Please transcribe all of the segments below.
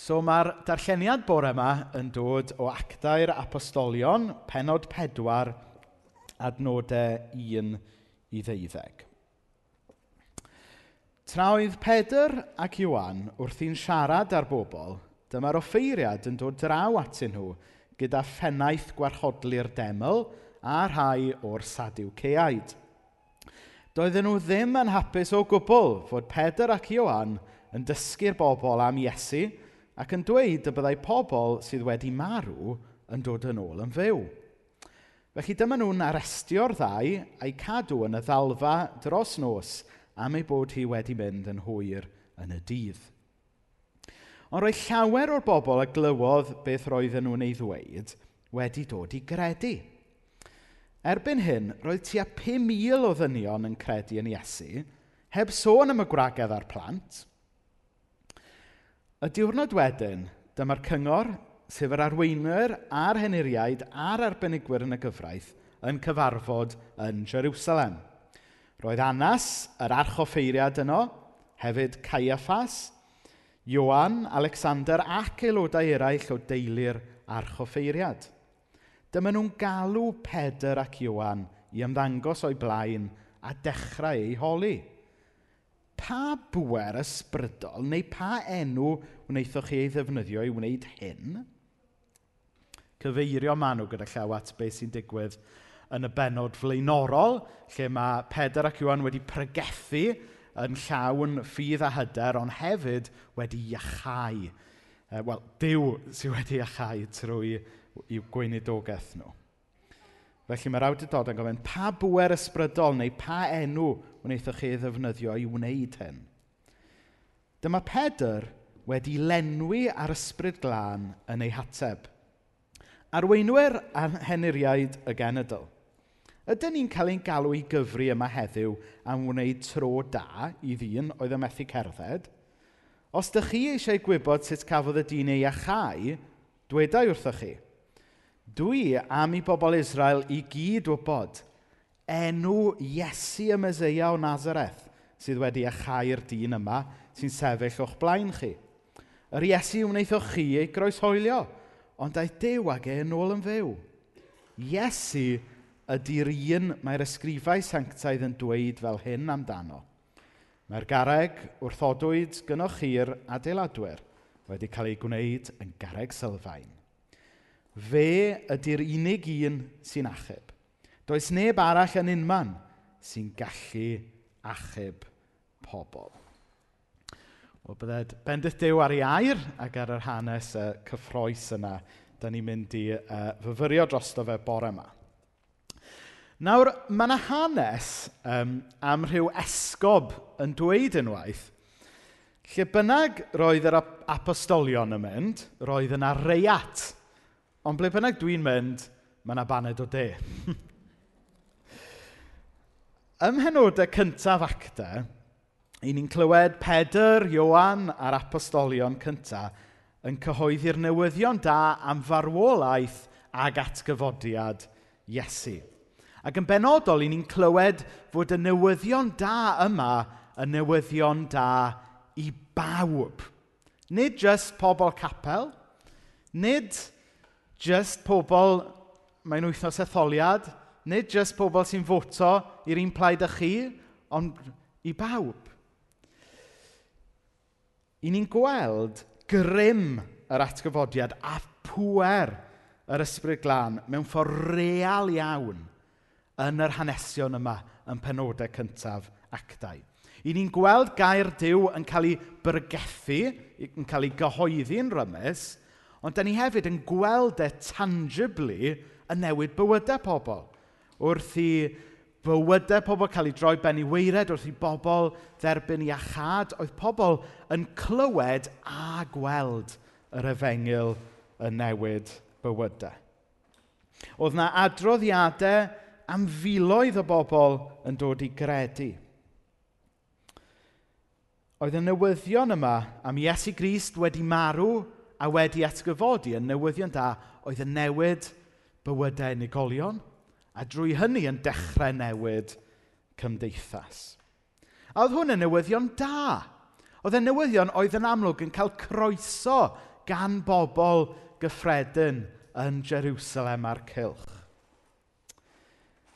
So mae'r darlleniad bore yma yn dod o actau'r apostolion, penod pedwar, adnodau 1 i ddeuddeg. Tra oedd Pedr ac Iwan wrthi'n siarad ar bobl, dyma'r offeiriad yn dod draw atyn nhw gyda phennaeth gwarchodlu'r deml a rhai o'r sadiwceaid. Doedden nhw ddim yn hapus o gwbl fod Pedr ac Iwan yn dysgu'r bobl am Iesu ac yn dweud y byddai pobl sydd wedi marw yn dod yn ôl yn fyw. Felly dyma nhw'n arestio'r ddau a'i cadw yn y ddalfa dros nos am ei bod hi wedi mynd yn hwyr yn y dydd. Ond roedd llawer o'r bobl a glywodd beth roedden nhw'n ei ddweud wedi dod i gredu. Erbyn hyn, roedd tua 5,000 o ddynion yn credu yn Iesu, heb sôn am y gwragedd a'r plant – Y diwrnod wedyn, dyma'r cyngor, sef yr arweinwyr a'r heniriaid a'r arbenigwyr yn y gyfraith, yn cyfarfod yn Jerusalem. Roedd Anas, yr archoffeiriad yno, hefyd Caiaphas, Ioan, Alexander ac aelodau eraill o deulu'r archoffeiriad. Dyma nhw'n galw Pedr ac Ioan i ymddangos o'i blaen a dechrau ei holi pa bwer ysbrydol neu pa enw wnaethoch chi ei ddefnyddio i wneud hyn? Cyfeirio manw gyda llaw at beth sy'n digwydd yn y benod flaenorol, lle mae Pedr ac Iwan wedi pregethu yn llawn ffydd a hyder, ond hefyd wedi iachau. E, Wel, Dyw sydd wedi iachau trwy i'w gweinidogaeth nhw. Felly mae'r awdurdod yn gofyn, pa bwer ysbrydol neu pa enw wnaethoch chi ddefnyddio i wneud hyn? Dyma Pedr wedi lenwi ar ysbryd glân yn ei hateb. Arweinwyr a heniriaid y genedl. Ydyn ni'n cael ein galw i gyfri yma heddiw am wneud tro da i ddyn oedd y methu cerdded? Os dych chi eisiau gwybod sut cafodd y dyn ei achau, dwedai wrthoch chi – Dwi am i bobl Israel i gyd wybod enw Iesu y Meseia o Nazareth sydd wedi achau'r dyn yma sy'n sefyll o'ch blaen chi. Yr Iesu wnaethoch chi ei groeshoelio, ond daeth dew ag e yn ôl yn fyw. Iesu ydy'r un mae'r ysgrifau sanctaidd yn dweud fel hyn amdano. Mae'r gareg wrthodwyd gynnwch chi'r adeiladwyr wedi cael ei gwneud yn gareg sylfaen. Fe ydy'r unig un sy'n achub. Does neb arall yn unman sy'n gallu achub pobl. Wel, bydded bendith Dyw ar ei air ac ar yr hanes y cyffroes yna, da ni'n mynd i uh, fyfyrio drosto fe bore yma. Nawr, mae yna hanes um, am rhyw esgob yn dweud unwaith, lle bynnag roedd yr apostolion yn mynd, roedd yna reiat Ond ble bynnag dwi'n mynd, mae yna baned o de. Ym mhenodau cyntaf acta, i ni'n clywed Pedr, Iohann a'r apostolion cyntaf yn cyhoeddi'r newyddion da am farwolaeth ag atgyfodiad Iesu. Ac yn benodol, i ni'n clywed fod y newyddion da yma y newyddion da i bawb. Nid just pobl capel, nid Just pobl, mae'n wythnos etholiad, nid just pobl sy'n foto i'r un plaid â chi, ond i bawb. I ni'n gweld grym yr atgyfodiad a pwer yr ysbryd glân mewn ffordd real iawn yn yr hanesion yma yn penodau cyntaf actau. I ni'n gweld gair Dyw yn cael ei byrgethu, yn cael ei gyhoeddi'n rymus, Ond da ni hefyd yn gweld e tangibly yn newid bywydau pobl. Wrth i bywydau pobl cael ei droi ben i weired, wrth i bobl dderbyn i achad, oedd pobl yn clywed a gweld yr efengil yn newid bywydau. Oedd yna adroddiadau am filoedd o bobl yn dod i gredu. Oedd y newyddion yma am Iesu Grist wedi marw a wedi atgyfodi yn newyddion da oedd yn newid bywydau unigolion a drwy hynny yn dechrau newid cymdeithas. A oedd hwn yn newyddion da. Oedd y newyddion oedd yn amlwg yn cael croeso gan bobl gyffredin yn Jerusalem a'r cilch.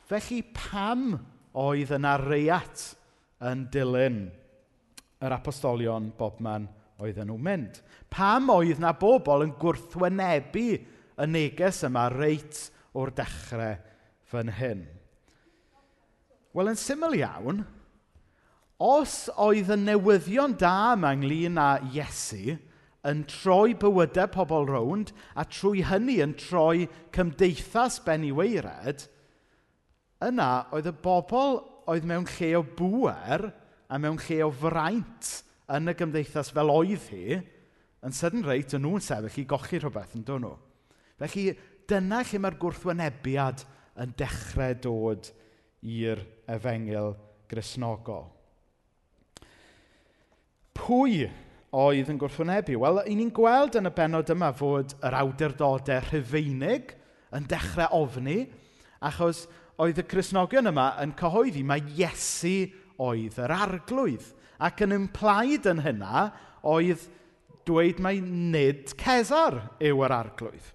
Felly pam oedd yna reiat yn dilyn yr apostolion bobman oedden nhw'n mynd. Pam oedd na bobl yn gwrthwynebu y neges yma reit o'r dechrau fan hyn? Wel, yn syml iawn, os oedd y newyddion da yma ynglyn â Iesu yn troi bywydau pobl rownd a trwy hynny yn troi cymdeithas Benny Weired, yna oedd y bobl oedd mewn lle o bwer a mewn lle o fraint yn y gymdeithas fel oedd hi, yn sydyn reit, yn nhw'n sefyll i gochi rhywbeth yn dod nhw. Felly, dyna lle mae'r gwrthwynebiad yn dechrau dod i'r efengil grisnogol. Pwy oedd yn gwrthwynebu? Wel, i ni'n gweld yn y benod yma fod yr awdurdodau rhyfeinig yn dechrau ofni, achos oedd y Cresnogion yma yn cyhoeddi mae Iesu oedd yr arglwydd. Ac yn implaid yn hynna oedd dweud mai nid Cesar yw yr arglwydd.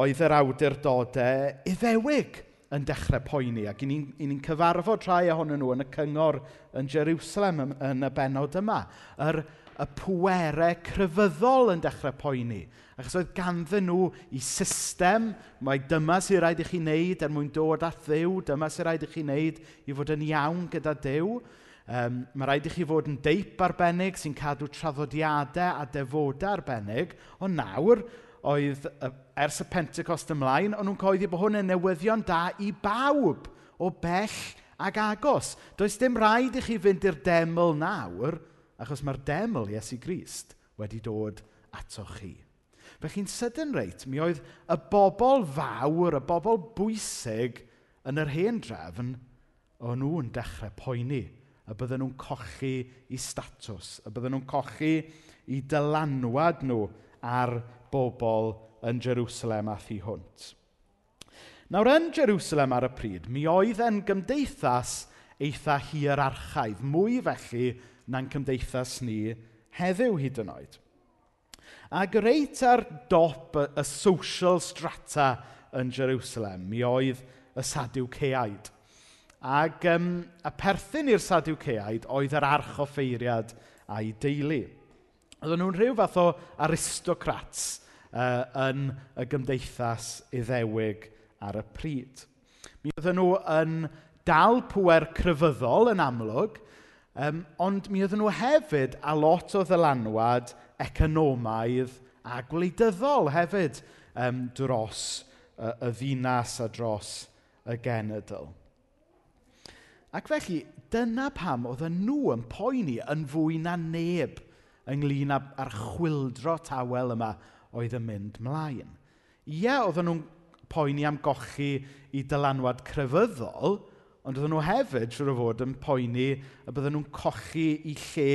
Oedd yr awdurdodau iddewig yn dechrau poeni ac ni'n ni, ni cyfarfod rhai ohonyn nhw yn y cyngor yn Jerusalem yn, yn y benod yma. Yr, y pwerau crefyddol yn dechrau poeni. Achos oedd ganddyn nhw i system, mae dyma sy'n rhaid i chi wneud er mwyn dod at ddew, dyma sy'n rhaid i chi wneud i fod yn iawn gyda dew. Um, mae rhaid i chi fod yn deip arbennig sy'n cadw traddodiadau a defodau arbennig, ond nawr, oedd ers y Pentecost ymlaen, ond nhw'n coeddi bod hwn yn newyddion da i bawb o bell ac agos. Does dim rhaid i chi fynd i'r deml nawr, achos mae'r deml Iesu Grist wedi dod ato chi. Fe chi'n sydyn reit, mi oedd y bobl fawr, y bobl bwysig yn yr hen drefn, o'n nhw'n dechrau poeni y bydden nhw'n cochi i statws, y bydden nhw'n cochi i dylanwad nhw ar bobl yn Jerusalem a thu hwnt. Nawr yn Jerusalem ar y pryd, mi oedd e'n gymdeithas eitha hierarchaidd, mwy felly na'n cymdeithas ni heddiw hyd yn oed. Ac reit ar dop y, y social strata yn Jerusalem, mi oedd y Sadiwceaid. Ac um, a perthyn i'r Saduceaid oedd yr arch offeiriad a'i deulu. Oedden nhw'n rhyw fath o aristocrats uh, yn y gymdeithas iddewig ar y pryd. Mi oedden nhw yn dal pwer crefyddol yn amlwg, um, ond mi oedden nhw hefyd a lot o ddylanwad economaidd a gwleidyddol hefyd um, dros uh, y ddinas a dros y genedl. Ac felly, dyna pam oedden nhw yn poeni yn fwy na neb ynglyn â'r chwildro tawel yma oedd yn mynd mlaen. Ie, oedden nhw'n poeni am gochi i dylanwad crefyddol, ond oedden nhw hefyd, siwr o fod, yn poeni y bydden nhw'n cochi i lle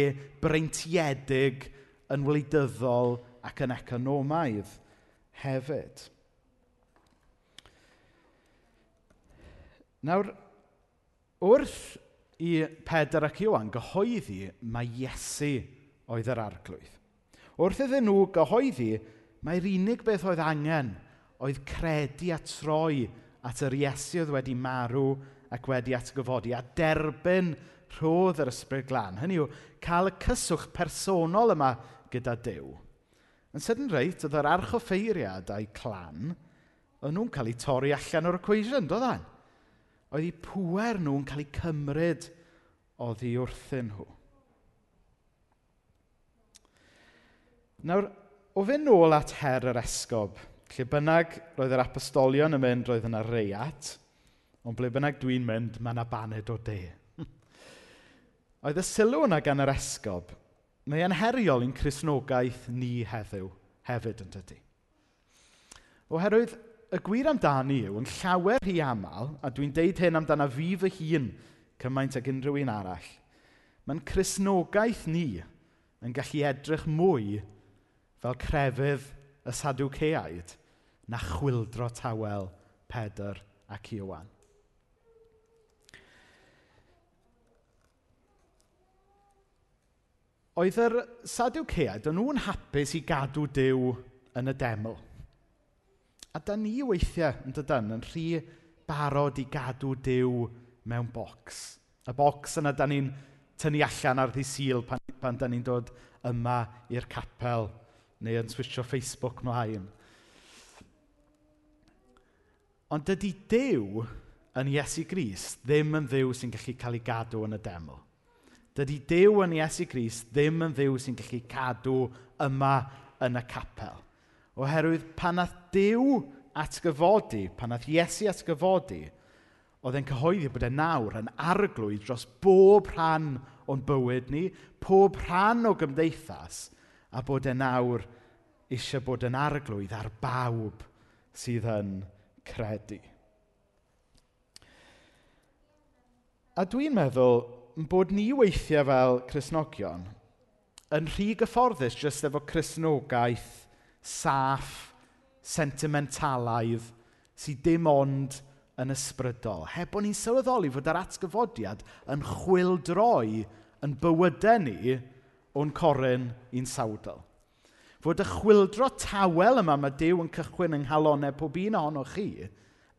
breintiedig yn wleidyddol ac yn economaidd hefyd. Nawr, wrth i Pedr ac Iwan gyhoeddi, mae Iesu oedd yr arglwydd. Wrth iddyn nhw gyhoeddi, mae'r unig beth oedd angen oedd credu a troi at yr Iesu oedd wedi marw ac wedi atgyfodi, a derbyn rhodd yr ysbryd glân. Hynny yw, cael y cyswch personol yma gyda Dyw. Yn sydyn reit, oedd yr archoffeiriad a'i clan, o'n nhw'n cael eu torri allan o'r equation, doeddan? E? oedd eu pŵer nhw'n cael eu cymryd oddi wrthyn nhw. Nawr, o fe nôl at her yr esgob, lle bynnag roedd yr apostolion yn mynd roedd yna reiat, ond ble bynnag dwi'n mynd, mae yna baned o de. oedd y sylw yna gan yr esgob, mae yn heriol i'n chrysnogaeth ni heddiw hefyd yn dydy. Oherwydd y gwir amdani yw, yn llawer hi aml, a dwi'n deud hyn amdana fi fy hun cymaint ag unrhyw un arall, mae'n chrysnogaeth ni yn gallu edrych mwy fel crefydd y Sadwceaid na chwildro tawel Pedr ac Iwan. Oedd yr Sadwceaid, o'n nhw'n hapus i gadw Dyw yn y deml. A da ni weithiau, yn dydyn yn rhy barod i gadw Dyw mewn bocs. Y bocs yna da ni'n tynnu allan ar ddisil pan, pan da ni'n dod yma i'r capel neu yn switio Facebook mlaen. Ond dydy Dyw yn Iesu Gris ddim yn ddiw sy'n gallu cael ei gadw yn y deml. Dydy Dyw yn Iesu Gris ddim yn ddiw sy'n gallu cadw yma yn y capel. Oherwydd pan nath Dyw atgyfodi, pan nath Iesu atgyfodi, oedd e'n cyhoeddi bod e nawr yn arglwydd dros bob rhan o'n bywyd ni, pob rhan o gymdeithas, a bod e nawr eisiau bod yn arglwydd ar bawb sydd yn credu. A dwi'n meddwl bod ni weithiau fel Cresnogion yn rhy gyfforddus jyst efo Cresnogaeth saff, sentimentalaidd, sydd dim ond yn ysbrydol. Heb bod ni'n sylweddoli fod yr atgyfodiad yn chwildroi yn bywydau ni o'n coryn i'n sawdl. Fod y chwildro tawel yma mae Dyw yn cychwyn yng nghalonau pob un ohonoch chi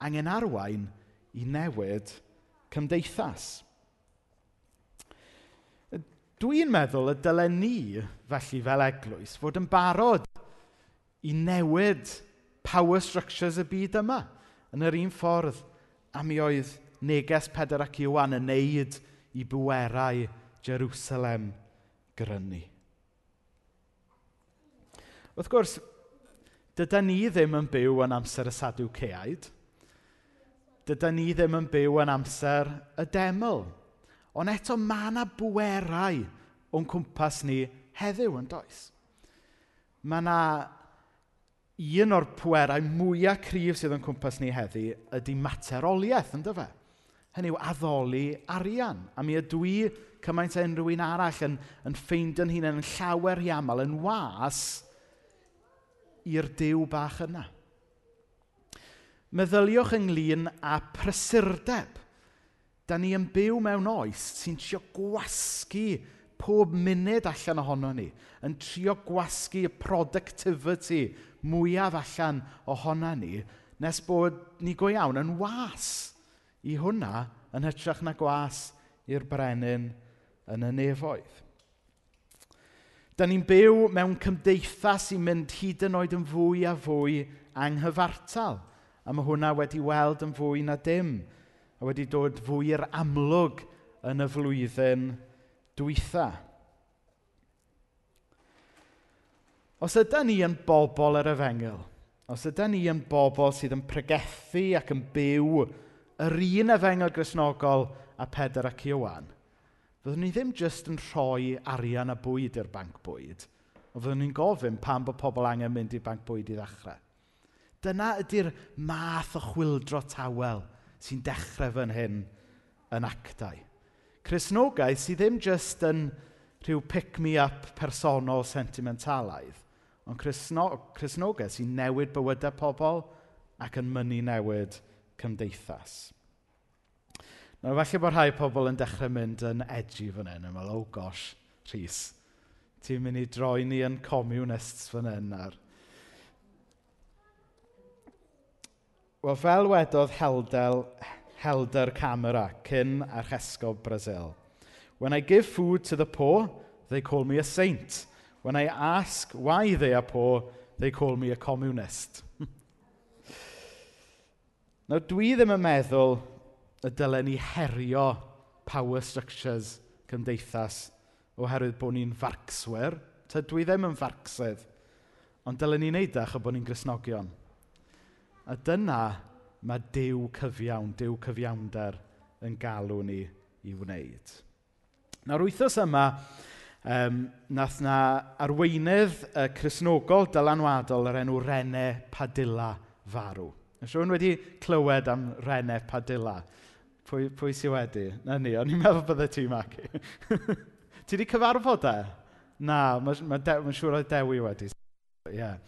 angen arwain i newid cymdeithas. Dwi'n meddwl y dylen ni, felly fel eglwys, fod yn barod i newid power structures y byd yma. Yn yr un ffordd a mi oedd neges Pedr ac Iwan yn neud i bwerau Jerusalem grynu. Wrth gwrs, dyda ni ddim yn byw yn amser y Sadwceaid. Dyda ni ddim yn byw yn amser y deml. Ond eto mae yna bwerau o'n cwmpas ni heddiw yn does. Mae yna un o'r pwerau mwyaf cryf sydd yn cwmpas ni heddi ydy materoliaeth, ynddo fe? Hynny yw addoli arian. A mi ydw i cymaint a unrhyw un arall yn, yn ffeindio'n hunain yn llawer i aml, yn was i'r dew bach yna. Meddyliwch ynglyn â prysurdeb. Da ni yn byw mewn oes sy'n trio gwasgu pob munud allan ohono ni, yn trio gwasgu y productivity mwyaf allan ohona ni nes bod ni go iawn yn was i hwnna yn hytrach na gwas i'r brenin yn y nefoedd. Da ni'n byw mewn cymdeithas sy'n mynd hyd yn oed yn fwy a fwy anghyfartal. A mae hwnna wedi weld yn fwy na dim. A wedi dod fwy i'r amlwg yn y flwyddyn dwytha. Os ydyn ni yn bobl yr efengil, os ydyn ni yn bobl sydd yn pregethu ac yn byw yr un efengil grisnogol a Pedr ac Iwan, fyddwn ni ddim jyst yn rhoi arian a bwyd i'r banc bwyd, ond fyddwn ni'n gofyn pam bod pobl angen mynd i'r banc bwyd i ddechrau. Dyna ydy'r math o chwildro tawel sy'n dechrau fan hyn yn actau. Cresnogaeth sydd ddim jyst yn rhyw pick-me-up personol sentimentalaidd, ond Cresno, Cresnogaeth sy'n newid bywydau pobl ac yn mynd newid cymdeithas. Nawr, falle bod rhai pobl yn dechrau mynd yn edgy fan hyn, yn meddwl, oh gosh, Rhys, ti'n mynd i droi ni yn communists fan hyn ar... Wel, fel wedodd Heldel, Helder Camera, cyn archesgob Brazil, When I give food to the poor, they call me a saint. When I ask why they are poor, they call me a communist. Nawr, dwi ddim yn meddwl y dylen ni herio power structures cymdeithas oherwydd bod ni'n farcswyr. Ta dwi ddim yn farcsydd, ond dylen ni wneud e ach o bod ni'n grisnogion. A dyna mae dew cyfiawn, dew cyfiawnder yn galw ni i wneud. Nawr, wythnos yma, um, nath na arweinydd uh, chrysnogol dylanwadol yr enw Rene Padilla farw. Nes rhywun wedi clywed am Rene Padilla. Pwy, pwy sy'n wedi? Na ni, o'n i'n meddwl bydde ti, Maci. ti wedi cyfarfod e? Na, mae'n ma ma siŵr oedd Dewi wedi. Yeah.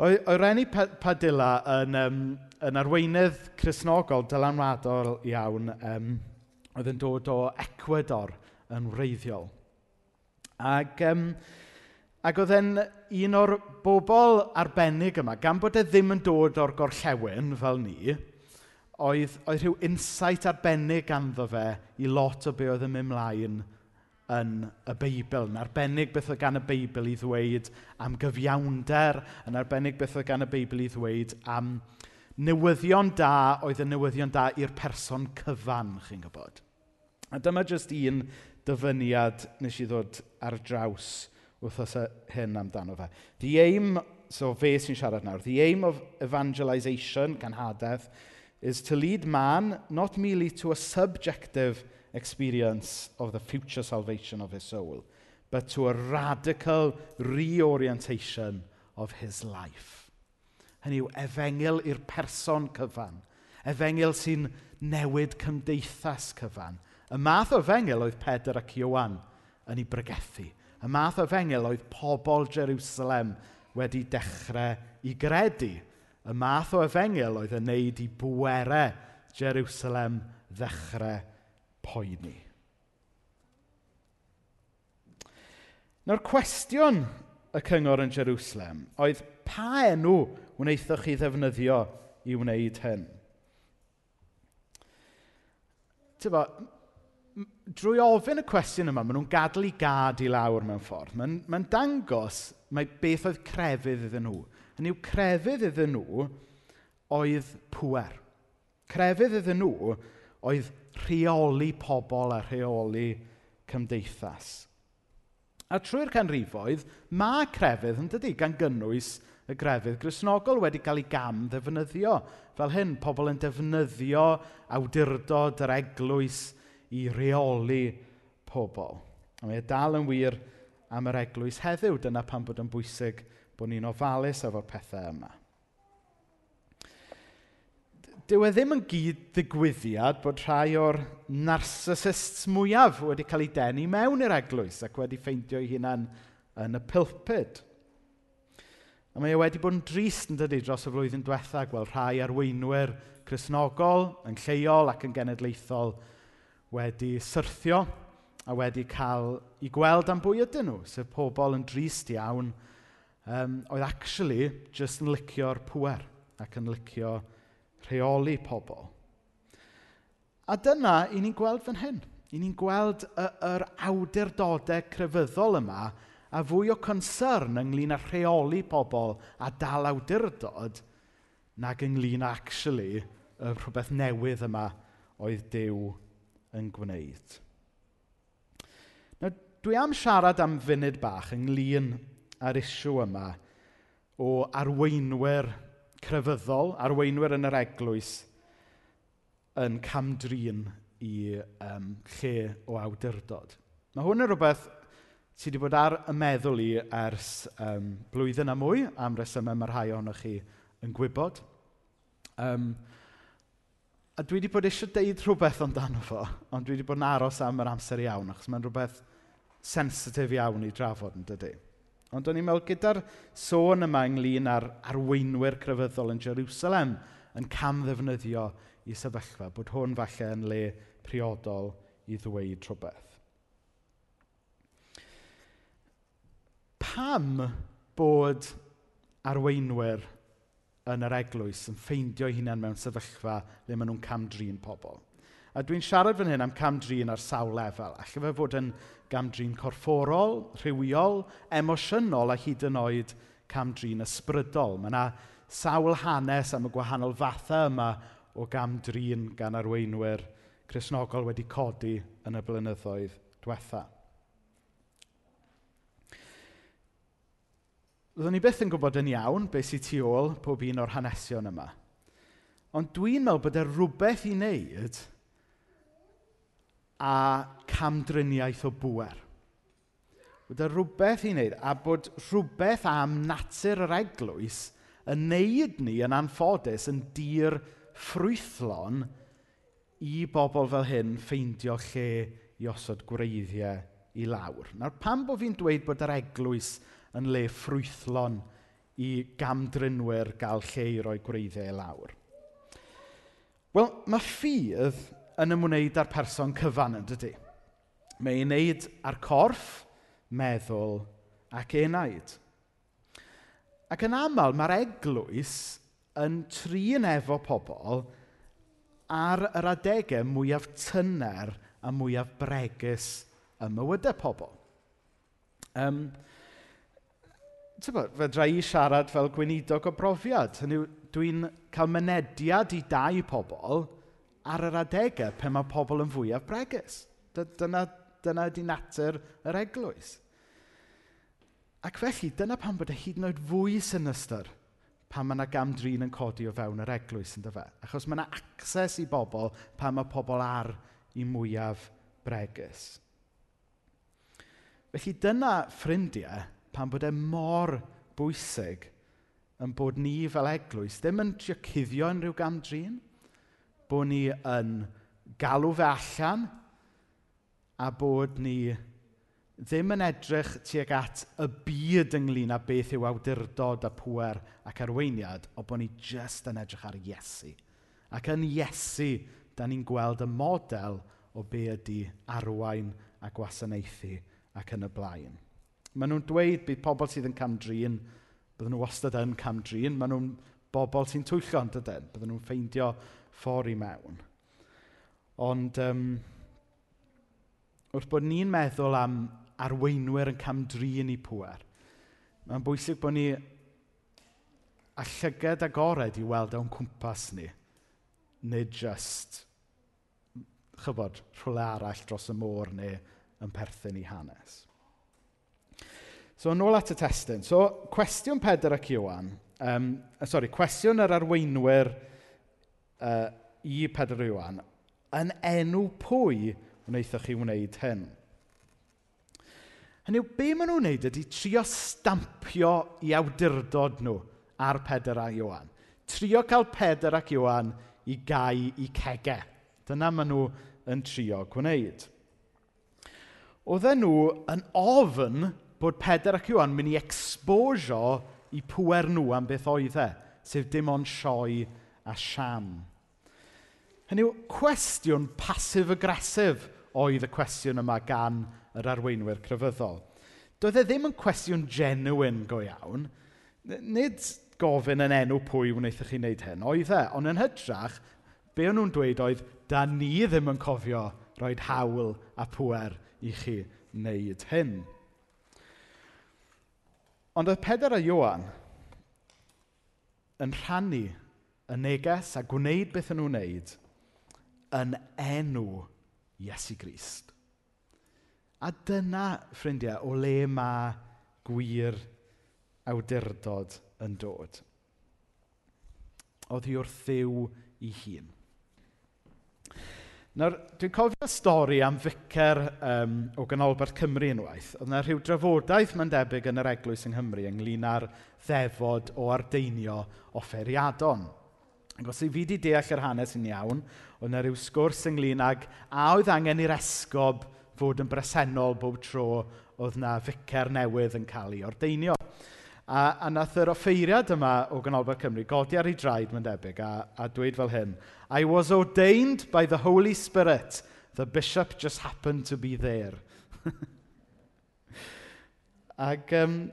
Oedd Reni Padilla yn, um, yn arweinydd chrysnogol dylanwadol iawn um, oedd yn dod o Ecuador yn wreiddiol. Ac, um, ac oedd e'n un o'r bobl arbennig yma. Gan bod e ddim yn dod o'r gorllewin fel ni, oedd, oedd rhyw insight arbennig ganddo fe i lot o be oedd yn mynd mlaen yn y Beibl. Yn arbennig beth oedd gan y Beibl i ddweud am gyfiawnder, yn arbennig beth oedd gan y Beibl i ddweud am newyddion da oedd y newyddion da i'r person cyfan, chi'n gwybod. A dyma jyst un dyfyniad nes i ddod ar draws wythnos hyn amdano fe. The aim, so fe sy'n siarad nawr, the aim of evangelization, gan hadedd, is to lead man not merely to a subjective experience of the future salvation of his soul, but to a radical reorientation of his life. Hynny yw efengil i'r person cyfan, efengil sy'n newid cymdeithas cyfan, Y math o fengel oedd Pedr ac Iwan yn ei brygethu. Y math o fengel oedd pobl Jerusalem wedi dechrau i gredu. Y math o efengil oedd yn neud i bwerau Jerusalem ddechrau poeni. Nawr cwestiwn y cyngor yn Jerusalem oedd pa enw wnaethoch chi ddefnyddio i wneud hyn? Ti'n drwy ofyn y cwestiwn yma, maen nhw'n gadw i gad i lawr mewn ffordd. Mae'n ma dangos mae beth oedd crefydd iddyn nhw. Hynny yw, crefydd iddyn nhw oedd pwer. Crefydd iddyn nhw oedd rheoli pobl a rheoli cymdeithas. A trwy'r canrifoedd, mae crefydd yn dydy gan gynnwys y grefydd grisnogol wedi cael ei gam ddefnyddio. Fel hyn, pobl yn defnyddio awdurdod yr eglwys i reoli pobl. A mae e dal yn wir am yr eglwys heddiw. Dyna pan bod yn bwysig bod ni'n ofalus efo'r pethau yma. Dyw e ddim yn gyd ddigwyddiad bod rhai o'r narcissists mwyaf wedi cael eu denu mewn i'r eglwys ac wedi ffeindio'u hunain yn y pulpud. A mae e wedi bod yn drist yn dydy dros y flwyddyn diwethaf gweld rhai arweinwyr chrysnogol, yn lleol ac yn genedlaethol wedi syrthio a wedi cael ei gweld am bwy ydyn nhw, sef pobl yn drist iawn um, oedd actually just yn licio'r pwer ac yn licio rheoli pobl. A dyna, i ni'n gweld fan hyn. I ni'n gweld y, yr awdurdodau crefyddol yma a fwy o concern ynglyn â rheoli pobl a dal awdurdod nag ynglyn â actually y rhywbeth newydd yma oedd Dyw yn gwneud. Nawr, dwi am siarad am funud bach ynglyn â'r isiw yma o arweinwyr crefyddol, arweinwyr yn yr eglwys, yn camdrin i um, lle o awdurdod. Mae hwn yn rhywbeth sydd wedi bod ar y meddwl i ers um, blwyddyn a mwy, am resymau mae rhai ohonoch chi yn gwybod. Um, A dwi wedi bod eisiau deud rhywbeth amdano fo, ond dwi wedi bod yn aros am yr amser iawn, achos mae'n rhywbeth sensitif iawn i drafod yn dydy. Ond o'n i'n meddwl gyda'r sôn yma ynglyn â'r arweinwyr crefyddol yn Jerusalem yn camddefnyddio i sefyllfa, bod hwn falle yn le priodol i ddweud rhywbeth. Pam bod arweinwyr yn yr eglwys yn ffeindio'u hunain mewn sefyllfa le maen nhw'n camdrin pobl. A dwi'n siarad fan hyn am camdrin ar sawl lefel. Alla fe fod yn camdrin corfforol, rhywiol, emosiynol a hyd yn oed camdrin ysbrydol. Mae yna sawl hanes am y gwahanol fathau yma o gamdrin gan arweinwyr Cresnogol wedi codi yn y blynyddoedd diwethaf. Roeddwn i byth yn gwybod yn iawn beth sy'n tu ôl pob un o'r hanesion yma. Ond dwi'n meddwl bod e rhywbeth i wneud a camdriniaeth o bwer. Bod e rhywbeth i wneud a bod rhywbeth am natur yr eglwys yn wneud ni yn anffodus yn dir ffrwythlon i bobl fel hyn ffeindio lle i osod gwreiddiau i lawr. Nawr, pam bod fi'n dweud bod yr eglwys yn le ffrwythlon i gamdrinwyr gael lle i roi gwreiddiau lawr. Wel, mae ffydd yn ymwneud â'r person cyfan yn dydy. Mae ei wneud â'r corff, meddwl ac enaid. Ac yn aml, mae'r eglwys yn trin efo pobl ar yr adegau mwyaf tyner a mwyaf bregus y mywydau pobl. Um, tybod, fedra i siarad fel gweinidog o brofiad. Hynny dwi'n cael mynediad i dau pobl ar yr adegau pe mae pobl yn fwyaf bregus. Dyna, dyna ydy natur yr eglwys. Ac felly, dyna pan bod y hyd yn oed fwy sinistyr pan mae yna gamdrin yn codi o fewn yr eglwys, yn fe? Achos mae yna acses i bobl pan mae pobl ar i mwyaf bregus. Felly dyna, ffrindiau, pan bod e mor bwysig yn bod ni fel eglwys ddim yn trio cuddio unrhyw gamdrin, bod ni yn galw fe allan a bod ni ddim yn edrych tuag at y byd ynglyn â beth yw awdurdod a pwer ac arweiniad, o bod ni jyst yn edrych ar Iesu. Ac yn Iesu, da ni'n gweld y model o be ydy arwain a gwasanaethu ac yn y blaen. Maen nhw'n dweud bydd pobl sydd yn cam drin, bydden nhw wastad yn cam drin, maen nhw'n bobl sy'n twyllo yn dydyn, bydden nhw'n ffeindio ffordd i mewn. Ond um, wrth bod ni'n meddwl am arweinwyr yn cam drin i pwer, mae'n bwysig bod ni a llyged agored i weld o'n cwmpas ni, nid just, chybod, rhywle arall dros y môr neu yn perthyn i hanes. So, nôl at y testyn. So, cwestiwn Pedr ac Iwan, um, sorry, cwestiwn yr arweinwyr uh, i Pedr Iwan, yn enw pwy wnaethoch chi wneud hyn? Hynny yw, be maen nhw'n wneud ydy trio stampio i awdurdod nhw ar Pedr a Iwan. Trio cael Pedr ac Iwan i gau i cegau. Dyna maen nhw yn trio gwneud. Oedden nhw yn ofn bod Pedr ac Iwan mynd i exposio i pwer nhw am beth oedd e, sef dim ond sioe a siam. Hynny yw, cwestiwn pasif-agresif oedd y cwestiwn yma gan yr arweinwyr crefyddol. Doedd e ddim yn cwestiwn genuine go iawn. Nid gofyn yn enw pwy wnaethoch chi wneud hyn, oedd e. Ond yn hytrach, be o'n nhw'n dweud oedd, da ni ddim yn cofio roed hawl a pwer i chi wneud hyn. Ond oedd Pedr a Iwan yn rhannu y neges a gwneud beth yn nhw'n wneud yn enw Iesu Grist. A dyna, ffrindiau, o le mae gwir awdurdod yn dod. Oedd hi wrth ddiw i hun. Nawr, dwi'n cofio stori am ficer um, o Ganolbarth Cymru unwaith. Oedd yna rhyw drafodaeth mae'n debyg yn yr eglwys yng Nghymru ynglyn â'r ddefod o ardeinio offeriadon. Ac os i fi wedi deall yr hanes yn iawn, oedd yna rhyw sgwrs ynglyn ag a oedd angen i'r esgob fod yn bresennol bob tro oedd yna ficer newydd yn cael ei ordeinio. A, a nath yr offeiriad yma o Ganolfan Cymru godi ar ei draed, mae'n debyg, a, a dweud fel hyn. I was ordained by the Holy Spirit. The bishop just happened to be there. Ac, um,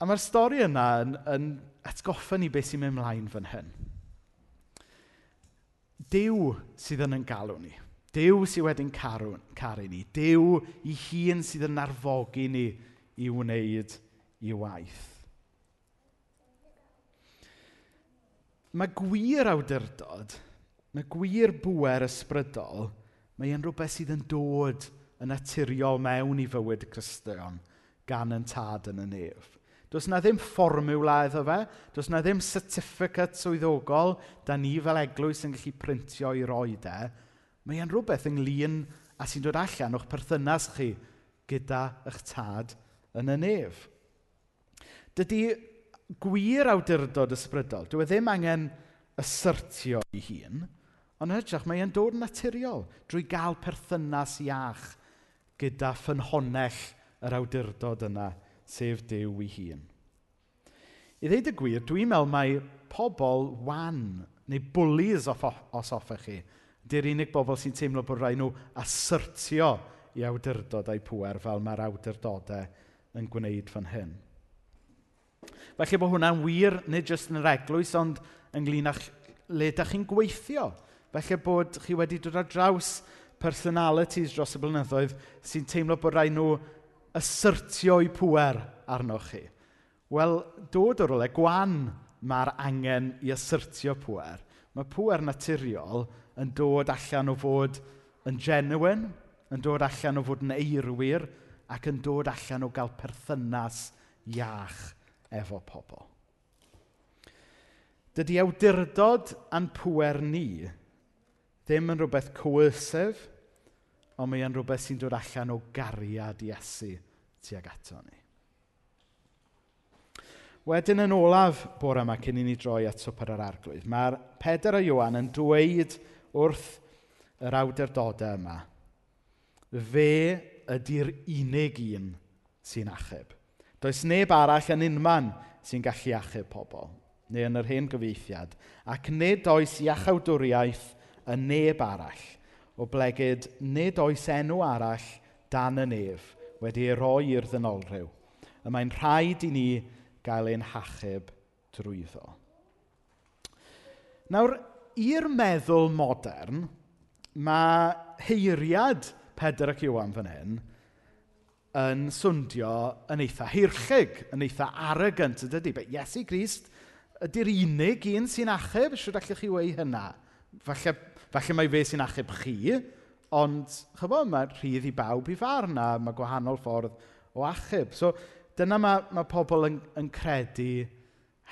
a mae'r stori yna yn, yn atgoffa ni beth sy'n mynd ymlaen fan hyn. Dyw sydd yn yn galw ni. Dyw sydd wedi'n caru, caru ni. Dyw i hun sydd yn narfogi ni i wneud i waith. mae gwir awdurdod, mae gwir bwer ysbrydol, mae e'n rhywbeth sydd yn dod yn naturiol mewn i fywyd Cristion gan yn tad yn y nef. Does na ddim fformiwla iddo fe, does na ddim certificate swyddogol da ni fel eglwys yn gallu printio i roi de. Mae e'n rhywbeth ynglyn a sy'n dod allan o'ch perthynas chi gyda eich tad yn y nef. Dydy gwir awdurdod ysbrydol, dwi e ddim angen ysyrtio ei hun, ond hytrach mae e'n dod yn naturiol drwy gael perthynas iach gyda ffynhonell yr awdurdod yna, sef Dyw ei hun. I ddeud y gwir, dwi'n meddwl mae pobl wan neu bwlis os hoffech chi, di'r unig bobl sy'n teimlo bod rhaid nhw asyrtio i awdurdod a'u pwer fel mae'r awdurdodau yn gwneud fan hyn. Felly bod hwnna'n wir, nid jyst yn yr eglwys, ond ynglyn â le da chi'n gweithio. Felly bod chi wedi dod ar draws personalities dros y blynyddoedd sy'n teimlo bod rhaid nhw asyrtio'u pwer arnoch chi. Wel, dod o'r ole, gwan mae'r angen i asyrtio pwer. Mae pwer naturiol yn dod allan o fod yn genuine, yn dod allan o fod yn eirwyr, ac yn dod allan o gael perthynas iach efo pobl. Dydy awdurdod a'n pwer ni ddim yn rhywbeth coercif, ond mae e'n rhywbeth sy'n dod allan o gariad Iesu tuag ato ni. Wedyn yn olaf bore yma cyn i ni droi at swper yr arglwydd, mae'r Peder a Iwan yn dweud wrth yr awdurdodau yma, fe ydy'r unig un sy'n achub. Does neb arall yn unman sy'n gallu achub pobl, neu yn yr hen gyfeithiad, ac nid oes iachawdwriaeth yn neb arall, o blegyd nid oes enw arall dan y nef wedi ei roi i'r ddynolrhyw, y mae'n rhaid i ni gael ein hachub drwyddo. Nawr, i'r meddwl modern, mae heiriad Pedr ac Iwan fan hyn yn swndio yn eitha hirchig, yn eitha arrogant, ydy? But Iesu Grist ydy'r unig un sy'n achub, sydd allwch chi wei hynna. Falle, falle mae fe sy'n achub chi, ond chyfo, mae rhydd i bawb i farn a mae gwahanol ffordd o achub. So, dyna mae, mae pobl yn, yn credu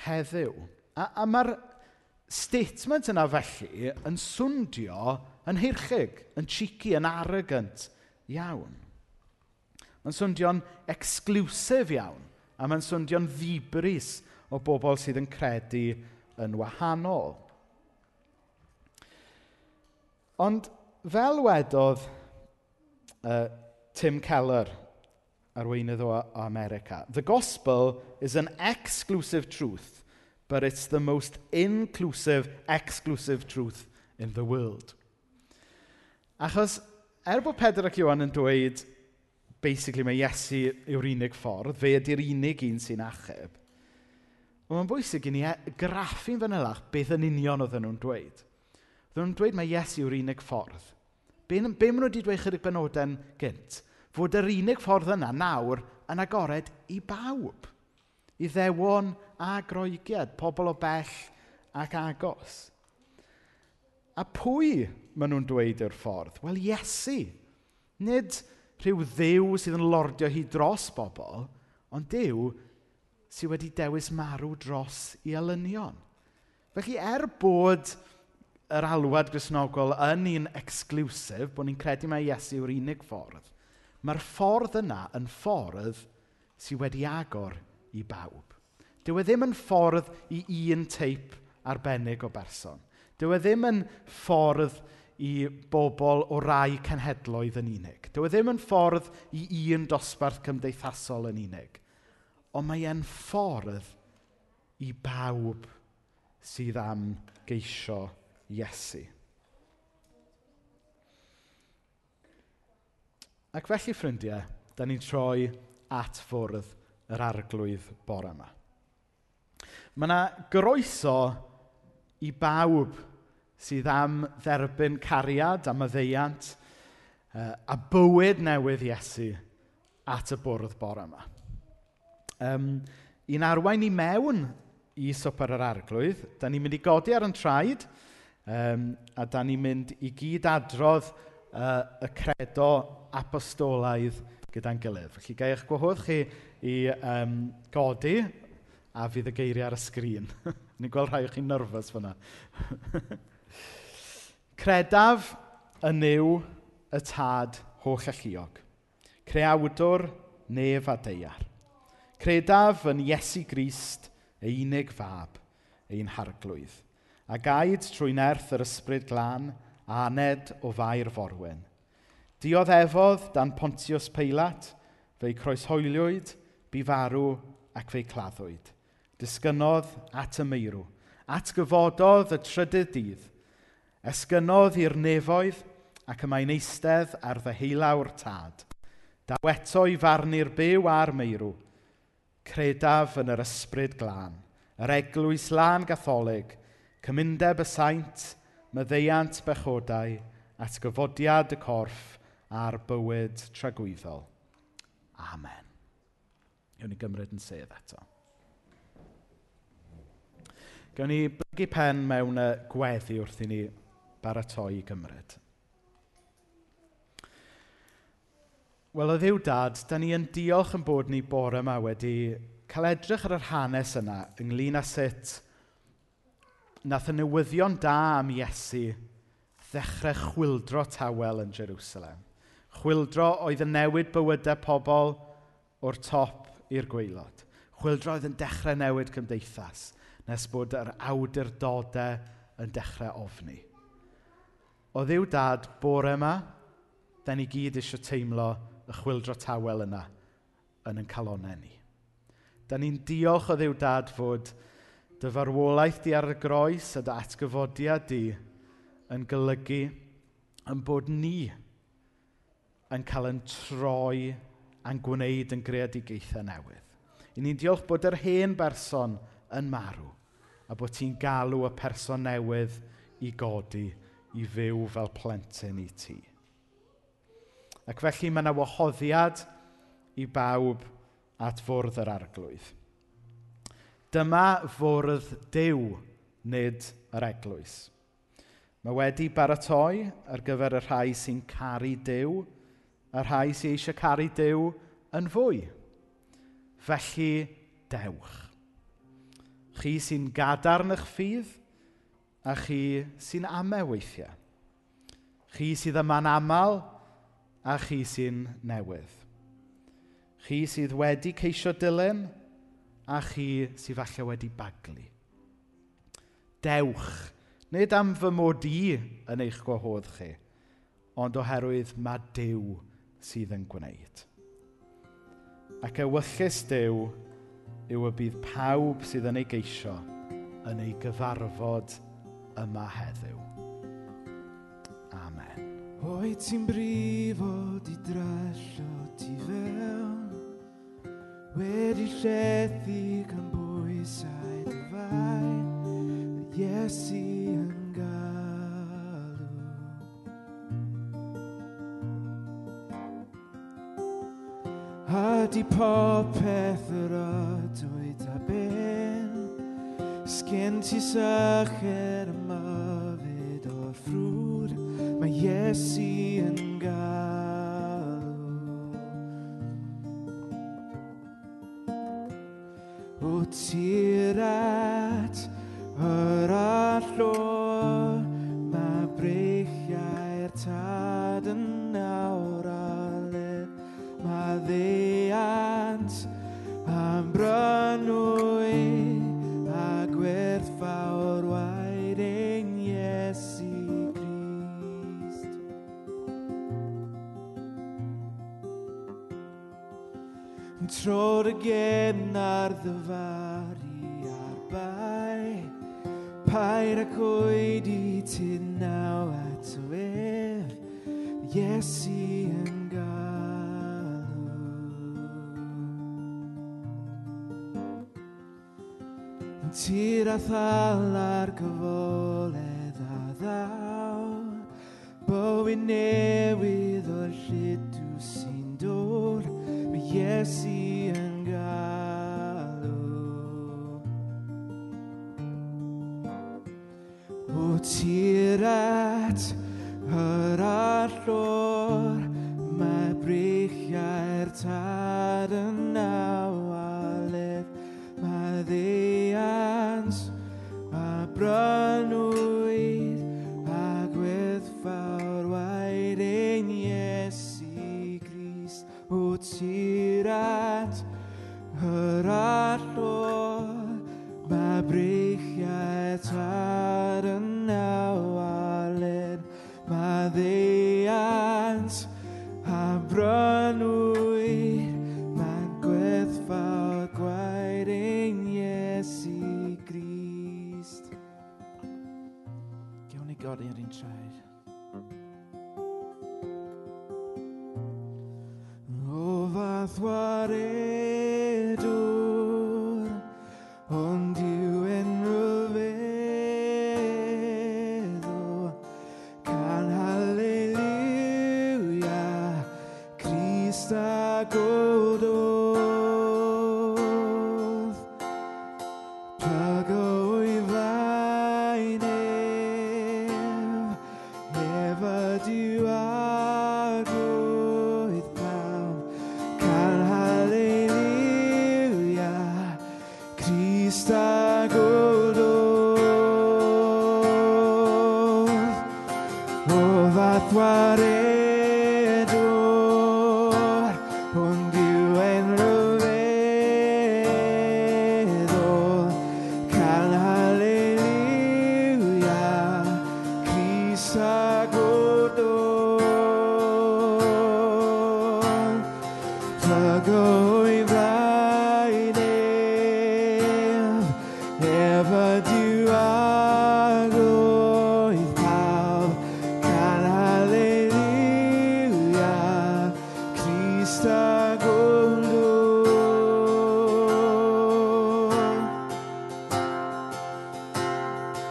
heddiw. A, a mae'r statement yna felly yn swndio yn hirchig, yn cheeky, yn arrogant iawn. Mae'n swndio'n exclusif iawn, a mae'n swndio'n ddibris o bobl sydd yn credu yn wahanol. Ond fel wedodd uh, Tim Keller, arweinydd o America, the gospel is an exclusive truth, but it's the most inclusive, exclusive truth in the world. Achos, er bod Pedr ac Iwan yn dweud basically mae Iesu yw'r unig ffordd, fe ydy'r unig un sy'n achub. Ond mae'n bwysig i ni e- graffu'n fanylach beth yn union oedden nhw'n dweud. Oedden nhw'n dweud mae Iesu yw'r unig ffordd. Be, be maen nhw wedi dweud chydig benodau'n gynt? Fod yr unig ffordd yna nawr yn agored i bawb. I ddewon a groegiad, pobl o bell ac agos. A pwy maen nhw'n dweud yw'r ffordd? Wel, Iesu. Nid rhyw ddew sydd yn lordio hi dros bobl, ond dew sydd wedi dewis marw dros i elynion. Felly, er bod yr alwad grisnogol yn un exclusif, bod ni'n credu mae Iesu yw'r unig ffordd, mae'r ffordd yna yn ffordd sydd wedi agor i bawb. Dyw e ddim yn ffordd i un teip arbennig o berson. Dyw e ddim yn ffordd i bobl o rai cenhedloedd yn unig. Dyw e ddim yn ffordd i un dosbarth cymdeithasol yn unig, ond mae e'n ffordd i bawb sydd am geisio Iesu. Ac felly, ffrindiau, da ni'n troi at fwrdd yr arglwydd bore yma. Mae yna groeso i bawb sydd am dderbyn cariad a maddeiant uh, a bywyd newydd Iesu at y bwrdd bore yma. Um, I'n arwain i mewn i swper yr arglwydd, da ni'n mynd i godi ar yn traed um, a da ni'n mynd i gyd adrodd uh, y credo apostolaidd gyda'n gilydd. Felly gael eich gwahodd chi i um, godi a fydd y geiriau ar y sgrin. Ni'n gweld rhai o chi'n nyrfys fyna. Credaf y niw y tad holl alluog. Creawdwr nef a deiar. Credaf yn Iesu Grist, ei unig fab, ein harglwydd. A gaid trwy nerth yr ysbryd glân, aned o fair forwen. Diodd efodd dan Pontius Peilat, fe'i croeshoeliwyd, bu farw ac fe'i claddwyd. Disgynodd at y meirw, at gyfododd y trydydd dydd, Esgynodd i'r nefoedd ac y mae'n eistedd ar ddeheulawr tad. Daw eto i farnu'r byw a'r meirw, credaf yn yr ysbryd glân, yr eglwys lan gatholig, cymundeb y saint, myddeiant bechodau, atgyfodiad y corff a'r bywyd tragwyddol. Amen. Yw'n ni gymryd yn sedd eto. Gawn ni blygu pen mewn y gweddi wrth i ni baratoi i gymryd. Wel, o ddiw dad, da ni yn diolch yn bod ni bore yma wedi cael edrych ar yr hanes yna ynglyn â sut nath y newyddion da am Iesu ddechrau chwildro tawel yn Jerusalem. Chwildro oedd yn newid bywydau pobl o'r top i'r gweilod. Chwildro oedd yn dechrau newid cymdeithas nes bod yr awdurdodau yn dechrau ofni o ddiw dad bore yma, da ni gyd eisiau teimlo y chwildro tawel yna yn yn calonau ni. Da ni'n diolch o ddiw dad fod dy farwolaeth di ar y groes a dy atgyfodiad di yn golygu yn bod ni yn cael yn troi a'n gwneud yn greadigaethau newydd. I ni'n diolch bod yr hen berson yn marw a bod ti'n galw y person newydd i godi i fyw fel plentyn i ti. Ac felly mae yna wahoddiad i bawb at fwrdd yr arglwydd. Dyma fwrdd dew nid yr eglwys. Mae wedi baratoi ar gyfer y rhai sy'n caru dew, y rhai sy'n eisiau caru dew yn fwy. Felly, dewch. Chi sy'n gadarn eich ffydd, a chi sy'n amau weithiau. Chi sydd yma'n aml a chi sy'n newydd. Chi sydd wedi ceisio dilyn a chi sydd falle wedi baglu. Dewch, nid am fy mod i yn eich gwahodd chi, ond oherwydd mae Dyw sydd yn gwneud. Ac ewyllus Dyw yw y bydd pawb sydd yn ei geisio yn ei gyfarfod yma heddiw. Amen. Oed ti'n brifo di drallo ti fewn Wedi llethu gan bwysau dy fain Iesu yn galw A di popeth yr oed Skinti sacher mavet ar frur ma Jesi en gal. O tira See. I go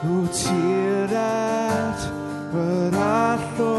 who teared at, but I thought.